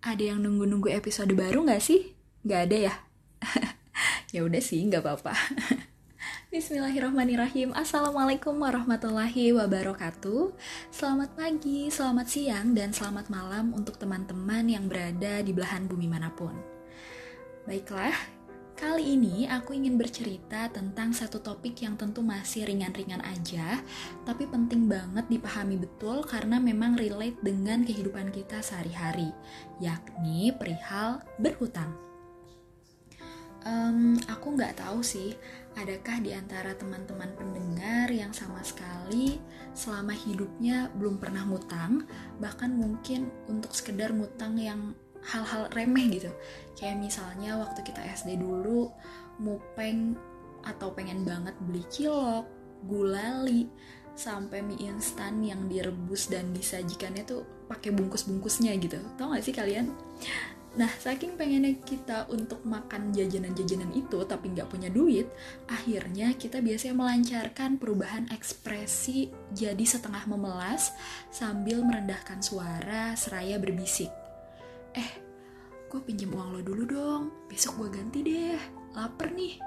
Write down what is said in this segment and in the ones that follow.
Ada yang nunggu-nunggu episode baru nggak sih? Nggak ada ya? ya udah sih, nggak apa-apa. Bismillahirrahmanirrahim Assalamualaikum warahmatullahi wabarakatuh Selamat pagi, selamat siang, dan selamat malam untuk teman-teman yang berada di belahan bumi mana pun Baiklah, Kali ini aku ingin bercerita tentang satu topik yang tentu masih ringan-ringan aja, tapi penting banget dipahami betul karena memang relate dengan kehidupan kita sehari-hari, yakni perihal berhutang. Um, aku nggak tahu sih, adakah di antara teman-teman pendengar yang sama sekali selama hidupnya belum pernah ngutang, bahkan mungkin untuk sekedar ngutang yang hal-hal remeh gitu. Kayak misalnya waktu kita SD dulu mupeng atau pengen banget beli cilok gulali sampai mie instan yang direbus dan disajikannya tuh pakai bungkus-bungkusnya gitu. Tau gak sih kalian? Nah, saking pengennya kita untuk makan jajanan-jajanan itu tapi nggak punya duit, akhirnya kita biasanya melancarkan perubahan ekspresi jadi setengah memelas sambil merendahkan suara seraya berbisik eh gue pinjam uang lo dulu dong. Besok gue ganti deh. Lapar nih.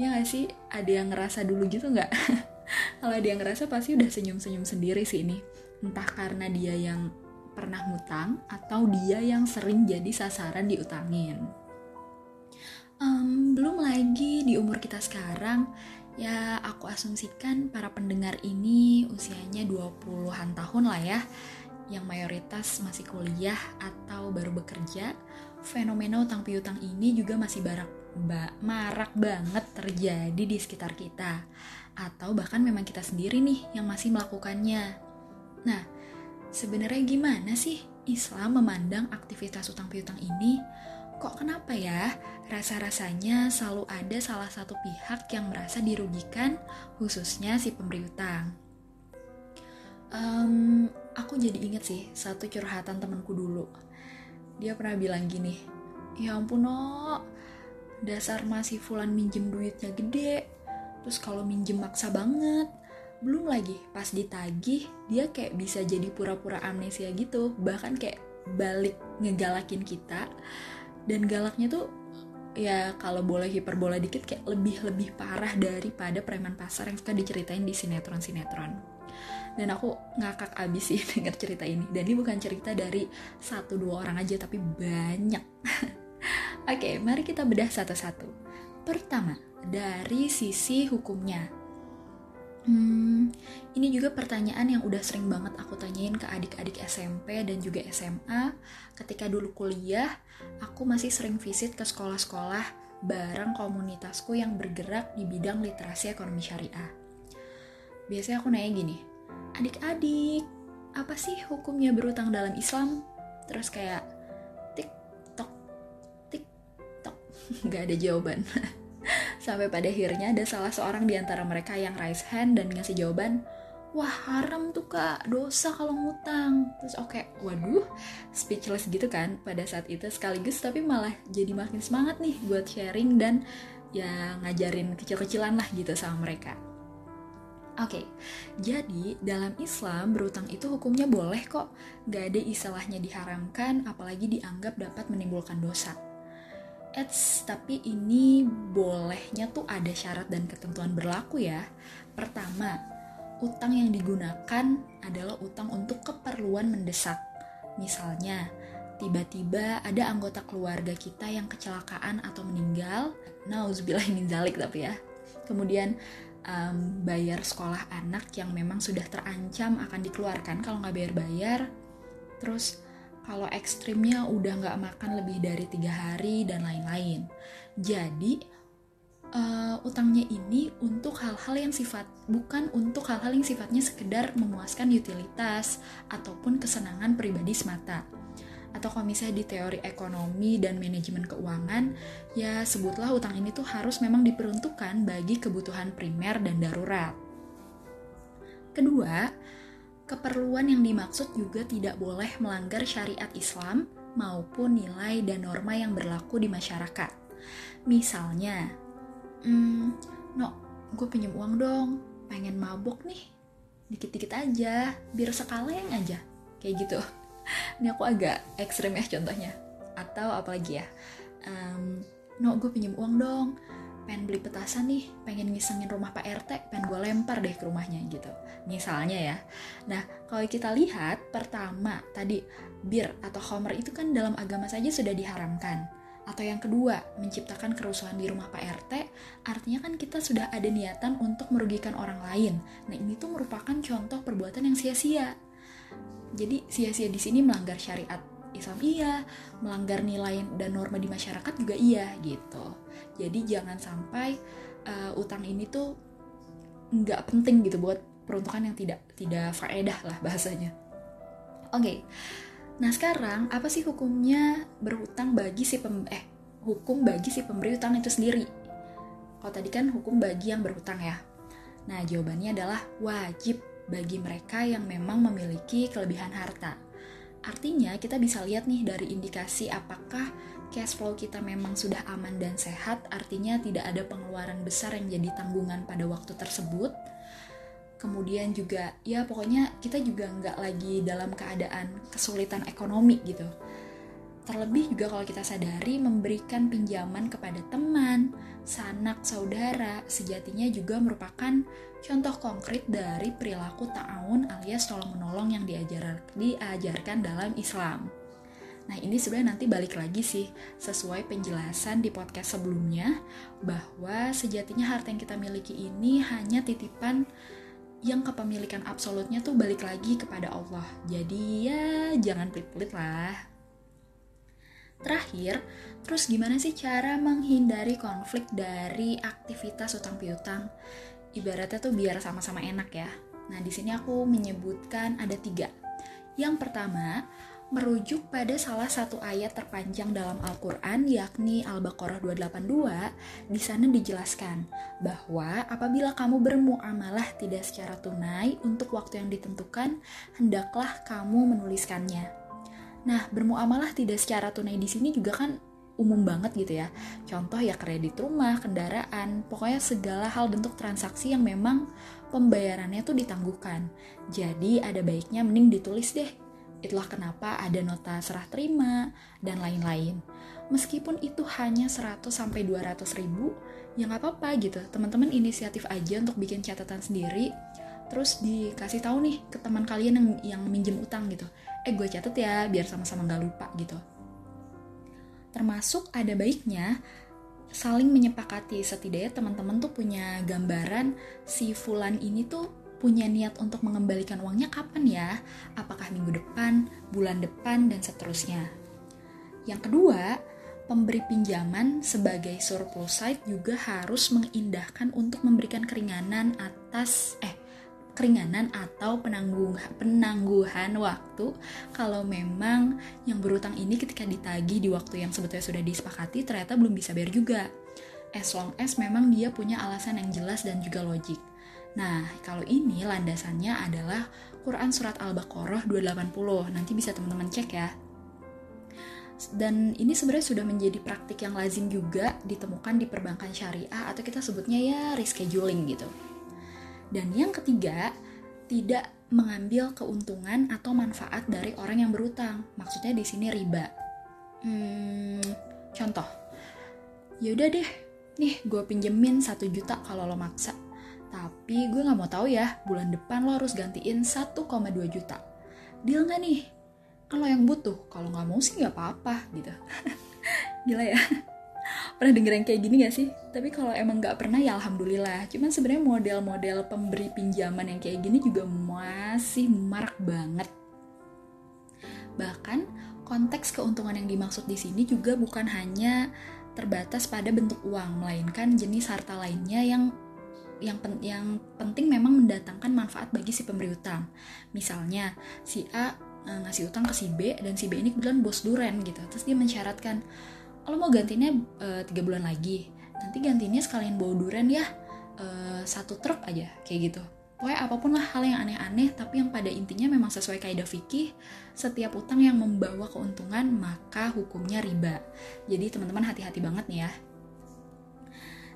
Ya gak sih? Ada yang ngerasa dulu gitu nggak? Kalau ada yang ngerasa pasti udah senyum-senyum sendiri sih ini. Entah karena dia yang pernah ngutang atau dia yang sering jadi sasaran diutangin. Um, belum lagi di umur kita sekarang ya aku asumsikan para pendengar ini usianya 20-an tahun lah ya yang mayoritas masih kuliah atau baru bekerja, fenomena utang piutang ini juga masih barak, ba, marak banget terjadi di sekitar kita. Atau bahkan memang kita sendiri nih yang masih melakukannya. Nah, sebenarnya gimana sih Islam memandang aktivitas utang piutang ini? Kok kenapa ya rasa-rasanya selalu ada salah satu pihak yang merasa dirugikan, khususnya si pemberi utang? Um, jadi inget sih satu curhatan temanku dulu. Dia pernah bilang gini, ya ampun no, dasar masih Fulan minjem duitnya gede, terus kalau minjem maksa banget. Belum lagi pas ditagih dia kayak bisa jadi pura-pura amnesia gitu, bahkan kayak balik ngegalakin kita. Dan galaknya tuh ya kalau boleh hiperbola dikit kayak lebih-lebih parah daripada preman pasar yang suka diceritain di sinetron-sinetron. Dan aku ngakak abis sih denger cerita ini. Dan ini bukan cerita dari satu dua orang aja tapi banyak. Oke mari kita bedah satu-satu. Pertama dari sisi hukumnya Hmm, ini juga pertanyaan yang udah sering banget aku tanyain ke adik-adik SMP dan juga SMA. Ketika dulu kuliah, aku masih sering visit ke sekolah-sekolah bareng komunitasku yang bergerak di bidang literasi ekonomi syariah. Biasanya aku nanya gini, adik-adik, apa sih hukumnya berutang dalam Islam? Terus kayak tik tok tik tok, nggak ada jawaban. Sampai pada akhirnya ada salah seorang di antara mereka yang raise hand dan ngasih jawaban, wah haram tuh kak, dosa kalau ngutang. Terus oke, okay, waduh, speechless gitu kan pada saat itu sekaligus tapi malah jadi makin semangat nih buat sharing dan ya ngajarin kecil-kecilan lah gitu sama mereka. Oke, okay, jadi dalam Islam berutang itu hukumnya boleh kok, gak ada istilahnya diharamkan, apalagi dianggap dapat menimbulkan dosa. Eits, tapi ini bolehnya tuh ada syarat dan ketentuan berlaku ya. Pertama, utang yang digunakan adalah utang untuk keperluan mendesak. Misalnya, tiba-tiba ada anggota keluarga kita yang kecelakaan atau meninggal, nauzubillah min zalik tapi ya. Kemudian um, bayar sekolah anak yang memang sudah terancam akan dikeluarkan kalau nggak bayar-bayar. Terus kalau ekstrimnya udah nggak makan lebih dari tiga hari dan lain-lain. Jadi uh, utangnya ini untuk hal-hal yang sifat bukan untuk hal-hal yang sifatnya sekedar memuaskan utilitas ataupun kesenangan pribadi semata atau kalau misalnya di teori ekonomi dan manajemen keuangan, ya sebutlah utang ini tuh harus memang diperuntukkan bagi kebutuhan primer dan darurat. Kedua, keperluan yang dimaksud juga tidak boleh melanggar syariat Islam maupun nilai dan norma yang berlaku di masyarakat. Misalnya, hmm, no, gue pinjam uang dong, pengen mabok nih, dikit-dikit aja, biar sekalian aja, kayak gitu. Ini aku agak ekstrim ya contohnya. Atau apalagi ya um, no gue pinjam uang dong pengen beli petasan nih pengen ngisengin rumah Pak RT pengen gue lempar deh ke rumahnya gitu misalnya ya nah kalau kita lihat pertama tadi bir atau homer itu kan dalam agama saja sudah diharamkan atau yang kedua, menciptakan kerusuhan di rumah Pak RT, artinya kan kita sudah ada niatan untuk merugikan orang lain. Nah, ini tuh merupakan contoh perbuatan yang sia-sia. Jadi, sia-sia di sini melanggar syariat Islam iya, melanggar nilai dan norma di masyarakat juga iya gitu. Jadi jangan sampai uh, utang ini tuh nggak penting gitu buat peruntukan yang tidak tidak faedah lah bahasanya. Oke. Okay. Nah sekarang apa sih hukumnya berhutang bagi si pem eh hukum bagi si pemberi utang itu sendiri? Kalau tadi kan hukum bagi yang berhutang ya. Nah jawabannya adalah wajib bagi mereka yang memang memiliki kelebihan harta. Artinya kita bisa lihat nih dari indikasi apakah cash flow kita memang sudah aman dan sehat, artinya tidak ada pengeluaran besar yang jadi tanggungan pada waktu tersebut. Kemudian juga ya pokoknya kita juga nggak lagi dalam keadaan kesulitan ekonomi gitu terlebih juga kalau kita sadari memberikan pinjaman kepada teman, sanak, saudara sejatinya juga merupakan contoh konkret dari perilaku ta'awun alias tolong menolong yang diajar, diajarkan dalam Islam. Nah ini sebenarnya nanti balik lagi sih sesuai penjelasan di podcast sebelumnya bahwa sejatinya harta yang kita miliki ini hanya titipan yang kepemilikan absolutnya tuh balik lagi kepada Allah. Jadi ya jangan pelit-pelit lah. Terakhir, terus gimana sih cara menghindari konflik dari aktivitas utang piutang? Ibaratnya tuh biar sama-sama enak ya. Nah di sini aku menyebutkan ada tiga. Yang pertama, merujuk pada salah satu ayat terpanjang dalam Al-Quran yakni Al-Baqarah 282 di sana dijelaskan bahwa apabila kamu bermuamalah tidak secara tunai untuk waktu yang ditentukan hendaklah kamu menuliskannya. Nah, bermuamalah tidak secara tunai di sini juga kan umum banget gitu ya. Contoh ya kredit rumah, kendaraan, pokoknya segala hal bentuk transaksi yang memang pembayarannya tuh ditangguhkan. Jadi ada baiknya mending ditulis deh Itulah kenapa ada nota serah terima dan lain-lain. Meskipun itu hanya 100 sampai 200 ribu, ya nggak apa-apa gitu. Teman-teman inisiatif aja untuk bikin catatan sendiri, terus dikasih tahu nih ke teman kalian yang yang minjem utang gitu. Eh gue catet ya, biar sama-sama nggak lupa gitu. Termasuk ada baiknya saling menyepakati setidaknya teman-teman tuh punya gambaran si fulan ini tuh punya niat untuk mengembalikan uangnya kapan ya? Apakah minggu depan, bulan depan, dan seterusnya. Yang kedua, pemberi pinjaman sebagai surplus side juga harus mengindahkan untuk memberikan keringanan atas eh keringanan atau penangguhan penangguhan waktu kalau memang yang berutang ini ketika ditagi di waktu yang sebetulnya sudah disepakati ternyata belum bisa bayar juga. As long as memang dia punya alasan yang jelas dan juga logik. Nah, kalau ini landasannya adalah Quran Surat Al-Baqarah 280. Nanti bisa teman-teman cek ya. Dan ini sebenarnya sudah menjadi praktik yang lazim juga ditemukan di perbankan syariah atau kita sebutnya ya rescheduling gitu. Dan yang ketiga, tidak mengambil keuntungan atau manfaat dari orang yang berutang. Maksudnya di sini riba. Hmm, contoh, yaudah deh, nih gue pinjemin satu juta kalau lo maksa tapi gue gak mau tahu ya, bulan depan lo harus gantiin 1,2 juta. Deal gak nih? Lo yang butuh, kalau gak mau sih gak apa-apa gitu. Gila ya? Pernah denger yang kayak gini gak sih? Tapi kalau emang gak pernah ya alhamdulillah. Cuman sebenarnya model-model pemberi pinjaman yang kayak gini juga masih marak banget. Bahkan konteks keuntungan yang dimaksud di sini juga bukan hanya terbatas pada bentuk uang, melainkan jenis harta lainnya yang yang pen, yang penting memang mendatangkan manfaat bagi si pemberi utang. Misalnya si A e, ngasih utang ke si B dan si B ini kebetulan bos duren gitu. Terus dia mensyaratkan, kalau mau gantinya e, tiga bulan lagi, nanti gantinya sekalian bawa duren ya e, satu truk aja kayak gitu. Pokoknya apa pun lah hal yang aneh-aneh, tapi yang pada intinya memang sesuai kaidah fikih, setiap utang yang membawa keuntungan maka hukumnya riba. Jadi teman-teman hati-hati banget nih ya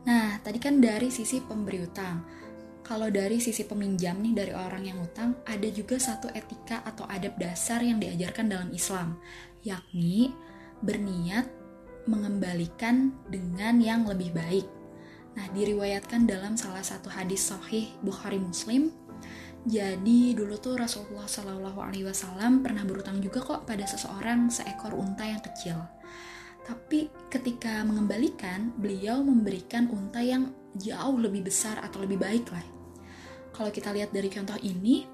Nah, tadi kan dari sisi pemberi utang. kalau dari sisi peminjam nih dari orang yang utang ada juga satu etika atau adab dasar yang diajarkan dalam Islam yakni berniat mengembalikan dengan yang lebih baik. Nah, diriwayatkan dalam salah satu hadis sahih Bukhari Muslim. Jadi dulu tuh Rasulullah Shallallahu Alaihi Wasallam pernah berutang juga kok pada seseorang seekor unta yang kecil. Tapi ketika mengembalikan, beliau memberikan unta yang jauh lebih besar atau lebih baik lah kalau kita lihat dari contoh ini,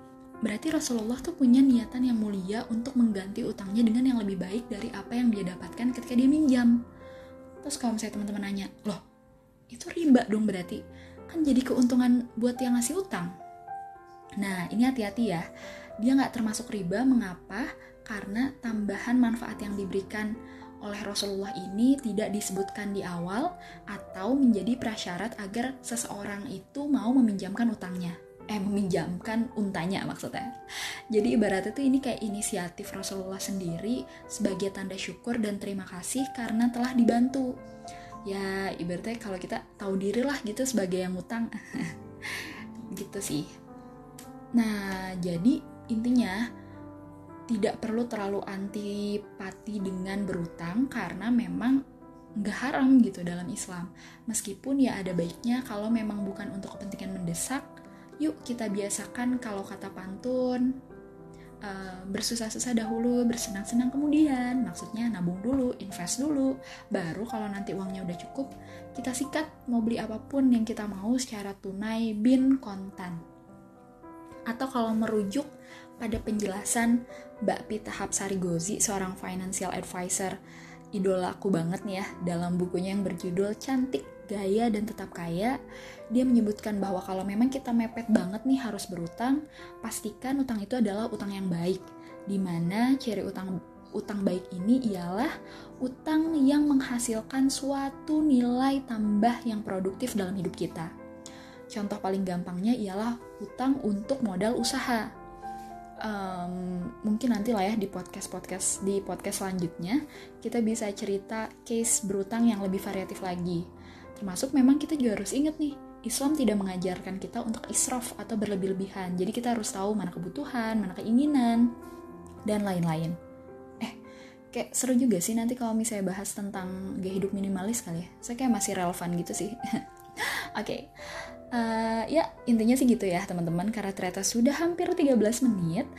berarti Rasulullah tuh punya niatan yang mulia untuk mengganti utangnya dengan yang lebih baik dari apa yang dia dapatkan ketika dia minjam. Terus kalau misalnya teman-teman nanya, loh itu riba dong berarti? Kan jadi keuntungan buat yang ngasih utang. Nah ini hati-hati ya, dia nggak termasuk riba, mengapa? Karena tambahan manfaat yang diberikan oleh Rasulullah ini tidak disebutkan di awal atau menjadi prasyarat agar seseorang itu mau meminjamkan utangnya eh meminjamkan untanya maksudnya. Jadi ibaratnya tuh ini kayak inisiatif Rasulullah sendiri sebagai tanda syukur dan terima kasih karena telah dibantu. Ya ibaratnya kalau kita tahu diri lah gitu sebagai yang utang. gitu sih. Nah, jadi intinya tidak perlu terlalu antipati dengan berutang karena memang nggak haram gitu dalam Islam. Meskipun ya ada baiknya kalau memang bukan untuk kepentingan mendesak, yuk kita biasakan kalau kata pantun uh, bersusah-susah dahulu, bersenang-senang kemudian. Maksudnya nabung dulu, invest dulu, baru kalau nanti uangnya udah cukup, kita sikat mau beli apa pun yang kita mau secara tunai bin kontan. Atau kalau merujuk pada penjelasan Mbak Pita Hapsari Gozi, seorang financial advisor idolaku banget nih ya dalam bukunya yang berjudul Cantik gaya dan tetap kaya, dia menyebutkan bahwa kalau memang kita mepet banget nih harus berutang, pastikan utang itu adalah utang yang baik. Di mana ciri utang utang baik ini ialah utang yang menghasilkan suatu nilai tambah yang produktif dalam hidup kita. Contoh paling gampangnya ialah utang untuk modal usaha. Um, mungkin nanti lah ya di podcast podcast di podcast selanjutnya kita bisa cerita case berutang yang lebih variatif lagi Termasuk memang kita juga harus ingat nih, Islam tidak mengajarkan kita untuk israf atau berlebih-lebihan. Jadi kita harus tahu mana kebutuhan, mana keinginan, dan lain-lain. Eh, kayak seru juga sih nanti kalau misalnya bahas tentang gaya hidup minimalis kali ya. Saya kayak masih relevan gitu sih. Oke, okay. uh, eh, ya intinya sih gitu ya teman-teman. Karena ternyata sudah hampir 13 menit.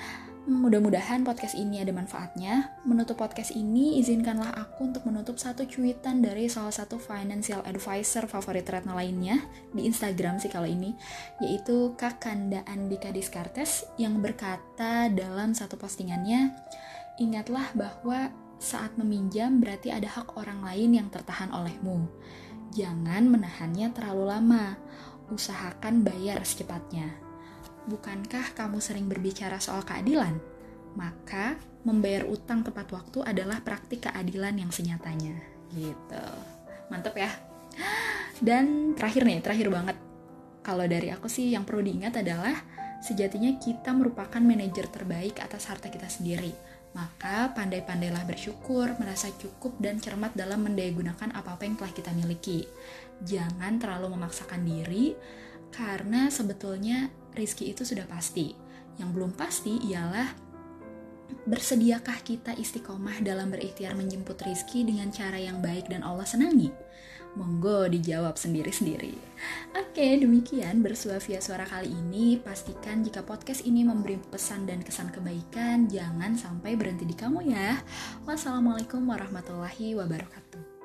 Mudah-mudahan podcast ini ada manfaatnya. Menutup podcast ini, izinkanlah aku untuk menutup satu cuitan dari salah satu financial advisor favorit Retna lainnya di Instagram sih kalau ini, yaitu Kak Kanda Andika Diskartes yang berkata dalam satu postingannya, ingatlah bahwa saat meminjam berarti ada hak orang lain yang tertahan olehmu. Jangan menahannya terlalu lama. Usahakan bayar secepatnya bukankah kamu sering berbicara soal keadilan? Maka membayar utang tepat waktu adalah praktik keadilan yang senyatanya. Gitu. Mantep ya. Dan terakhir nih, terakhir banget. Kalau dari aku sih yang perlu diingat adalah sejatinya kita merupakan manajer terbaik atas harta kita sendiri. Maka pandai-pandailah bersyukur, merasa cukup dan cermat dalam mendayagunakan apa-apa yang telah kita miliki. Jangan terlalu memaksakan diri, karena sebetulnya rizki itu sudah pasti. Yang belum pasti ialah bersediakah kita istiqomah dalam berikhtiar menjemput rizki dengan cara yang baik dan Allah senangi? Monggo dijawab sendiri-sendiri. Oke, demikian bersua via suara kali ini. Pastikan jika podcast ini memberi pesan dan kesan kebaikan, jangan sampai berhenti di kamu ya. Wassalamualaikum warahmatullahi wabarakatuh.